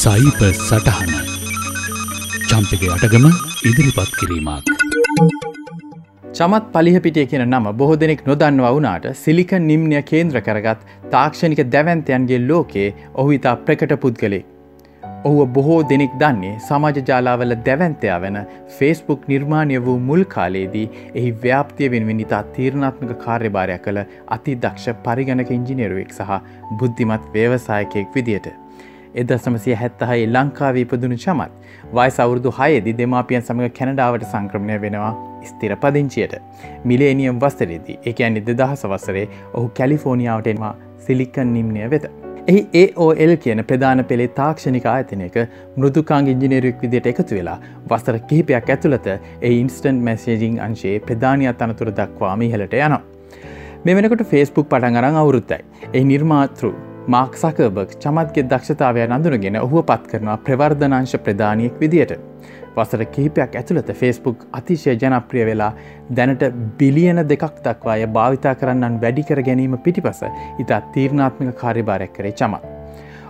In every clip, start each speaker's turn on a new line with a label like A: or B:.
A: සයිප සටහන චම්පක අටගම ඉදිරිපත් කිරීමක්. චමත් පලිහපිටිය කියන නම බොහෝ දෙනෙක් නොදන්න වුනාට සිලික නිම්නය කේන්ද්‍ර කරගත් තාක්ෂණික දැවන්තයන්ගේ ලෝකයේ ඔහු ඉතා ප්‍රකට පුද්ගලෙක්. ඔහුව බොහෝ දෙනෙක් දන්නේ සමාජ ජාලාවල දැවන්තයා වෙන ෆේස්බුක් නිර්මාණය වූ මුල් කාලයේදී එහි ව්‍යාප්තිය වෙනුවෙන් ඉතා තීරණාත්මක කාර්යභාරයක් කළ අති දක්ෂ පරිගණක ඉංජිනේරුවෙක් සහ බුද්ධිමත් ව්‍යවසායකයෙක් විදියට. එදසමසිය හැත්තහයි ලංකාවී ඉපදුණු චමත් වයි අවුරුදු හයේදි දෙමාපියන් සමඟ කැනඩාවට සංක්‍රමණය වෙනවා ස්තිර පදිංචියට. මිලේනියම් වස්තරේදී එක ඇනි දෙදහස වසරේ ඔහු කැලිෆෝනිියාවට එන්වා සිලිකන් නිම්නය වෙත. එහි ඒෝල් කියන ප්‍රධාන පෙළේ තාක්ෂණික ආයතනයක මෘදුකාංග ඉංජිනේරුවක් විදියට එකතු වෙලා වසර කිහිපයක් ඇතුළත ඒ ඉන්ස්ටන්් මැසේජිං අංශයේ ප්‍රධානයක් අනතුර දක්වාම ඉහලට යනවා. මෙ වෙනකොට ෆේස්බුක් පටන් අරං අවුරුත්තයි. ඒ නිර්මාතෘ මාක් සකබක් චමත්ගේ දක්ෂතාවය අඳුනගෙන ඔහුව පත් කරනවා ප්‍රවර්ධනංශ ප්‍රධානියෙක් විදියට. වසර කිහිපයක් ඇතුළත ෆෙස්බුක් අතිශය ජනප්‍රිය වෙලා දැනට බිලියන දෙකක් දක්වාය භාවිතා කරන්නන් වැඩිකර ගැනීම පිටිපස ඉතා තීරණාත්මික කාර්යභාරයක් කරේ චමත්.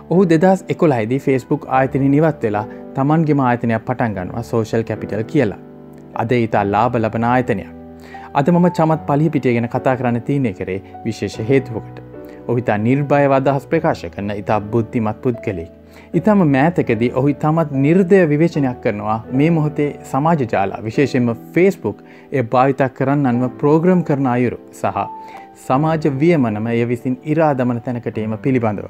A: ඔහු දෙදස් එකොලයිදී ෆෙස්බුක් ආයතන නිවත් වෙලා තමන්ගේම ආයතනයක් පටන්ගන්නවා සෝෂල් කැපිටල් කියලා. අද ඉතා ලාබ ලබන ආයතනයක්. අද මම චමත් පලිහිපිටිය ගැන කතා කරන්න තියනෙ කරේ විශේෂ හේතුවකට. ඔහිතා නිර්භය අදහස් ප්‍රකාශ කරන ඉතා බුද්ධිමත් පුද්ගලෙක්. ඉතාම මෑතකදී ඔහි තමත් නිර්දය විවේචනයක් කරනවා මේ මොහොතේ සමාජ ජාලා විශේෂෙන්ම ෆේස්බුක් එය භාවිතක් කරන්නන්ව ප්‍රෝග්‍රම් කරන අයුරු සහ සමාජ වියමනම එය විසින් ඉරාදමන තැනකටේම පිළිබඳව.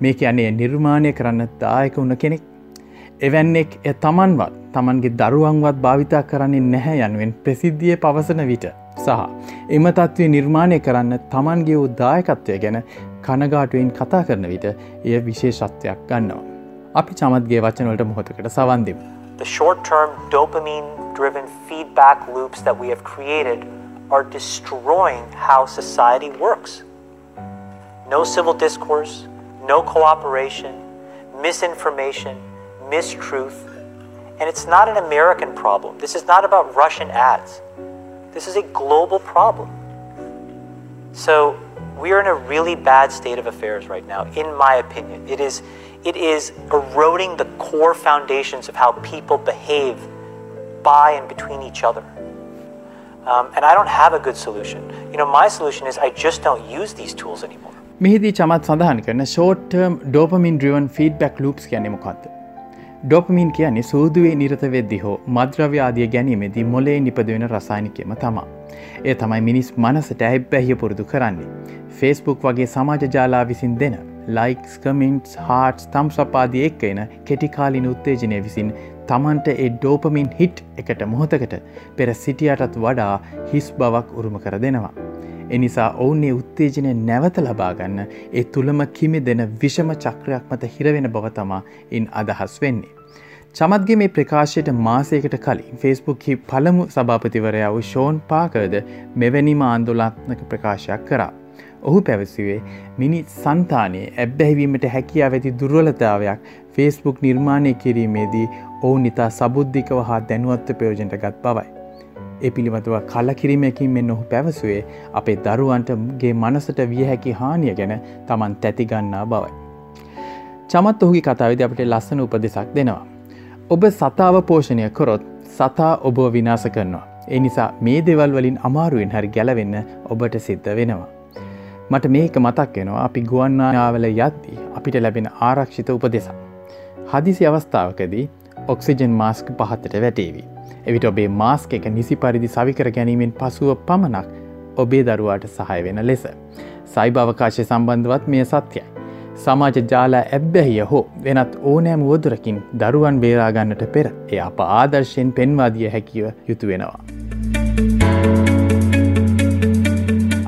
A: මේ කියන්නේ නිර්මාණය කරන්න දායක වුණ කෙනෙක්. එවැන්නෙක් එ තමන්වත් තමන්ගේ දරුවන්වත් භාවිතා කරන්නේ නැහැ යනුවෙන් ප්‍රසිද්ධිය පවසන විට සහ එම තත්ත්වය නිර්මාණය කරන්න තමන්ගේ වූ දායකත්වය ගැන කනගාටුවෙන් කතා කරන විට එය විශේෂත්වයක් ගන්නවා. අපි චමත්ගේ වචනවලට මොහොතකට සවන්දිම.
B: The short-term dopamine-driven feedback loops that we have created are destroying how society works. No civil discourse, no cooperation, misinformation, mistruth. And it's not an American problem. This is not about Russian ads. This is a global problem. So we are in a really bad state of affairs right now, in my opinion. It is, it is eroding the core foundations of how people behave by and between each other. Um, and I don't have a good solution. You know, my solution is I just don't use these tools anymore.
A: මෙහිදී චමත් සඳහන් කරන short term dopamine driven feedback loops ගැනීමකක්ද. Dopamine කියන්නේ සූදුවේ නිරත වෙද්දි හෝ මද්‍රව්‍යාදිය ගැනීමේදී මොලේ නිපදවෙන රසායනිකයම තමා. ඒ තමයි මිනිස් මනසට ඇබ්බැහිය පුරුදු කරන්නේ. ෆේස්බුක් වගේ සමාජ ජාලා විසින් දෙන ලයික්ස් කමින්ටස් හාටස් තම් සපාදී එක් එන කෙටිකාලින උත්තේජනය විසින් තමන්ට ඒ ඩෝපමින් හිට් එකට මොහොතකට පෙර සිටියටත් වඩා හිස් බවක් උරුම කර දෙනවා. එනිසා ඔවුන්නේ උත්තේජනය නැවත ලබාගන්න ඒ තුළම කිමි දෙන විෂම චක්‍රයක් මත හිරවෙන බව තමා ඉන් අදහස් වෙන්නේ. චමත්ගේ මේ ප්‍රකාශයට මාසයකට කලින් ෆෙස්බුක්හි පළමු සභාපතිවරයා වූ ෂෝන් පාකද මෙවැනිම ආන්දොලාත්මක ප්‍රකාශයක් කරා. ඔහු පැවසිවේ මිනි සන්තානයේ ඇබ්බැහිවීමට හැකියාව ඇති දුර්වලතාවයක් ෆේස්බුක් නිර්මාණය කිරීමේදී ඔවුන් ඉතා සබුද්ධිකව හා දැනුවත්ව ප්‍රයෝජනට ගත් බවයි. ඒ පිළිබඳව කලකිරීමකින් මෙන්න ඔහු පැවසුවේ අපේ දරුවන්ටගේ මනසට විය හැකි හානිය ගැන තමන් තැතිගන්නා බවයි. චමත් ඔහුගේ කතාවිද අපට ලස්සන උපදෙසක් දෙනවා. ඔබ සතාව පෝෂණය කොරොත් සතා ඔබෝ විනාස කරනවා. ඒ නිසා මේ දෙවල් වලින් අමාරුවෙන් හරි ගැලවෙන්න ඔබට සිද්ධ වෙනවා. මට මේක මතක් වෙනවා අපි ගුවන්නායාවල යද්දී අපිට ලැබෙන ආරක්ෂිත උපදෙසා. හදිසි අවස්ථාවකදී ඔක්සිජන් මාස්ක පහත්තට වැටේවී. එවිට ඔබේ මාස්ක එක නිසි පරිදි සවිකර ගැනීමෙන් පසුව පමණක් ඔබේ දරුවාට සහය වෙන ලෙස. සයිභවකාශය සම්බන්ධවත් මෙය සත්‍යයි. සමාජ ජාලා ඇබ්බැහිය හෝ වෙනත් ඕනෑම වුවදුරකින් දරුවන් බේරාගන්නට පෙර එය අප ආදර්ශයෙන් පෙන්වාදිය හැකිව යුතු වෙනවා.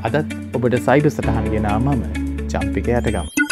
A: අදත් ඔබට සයිඩු සටහන් ගෙනා මම චම්පික යටගම්.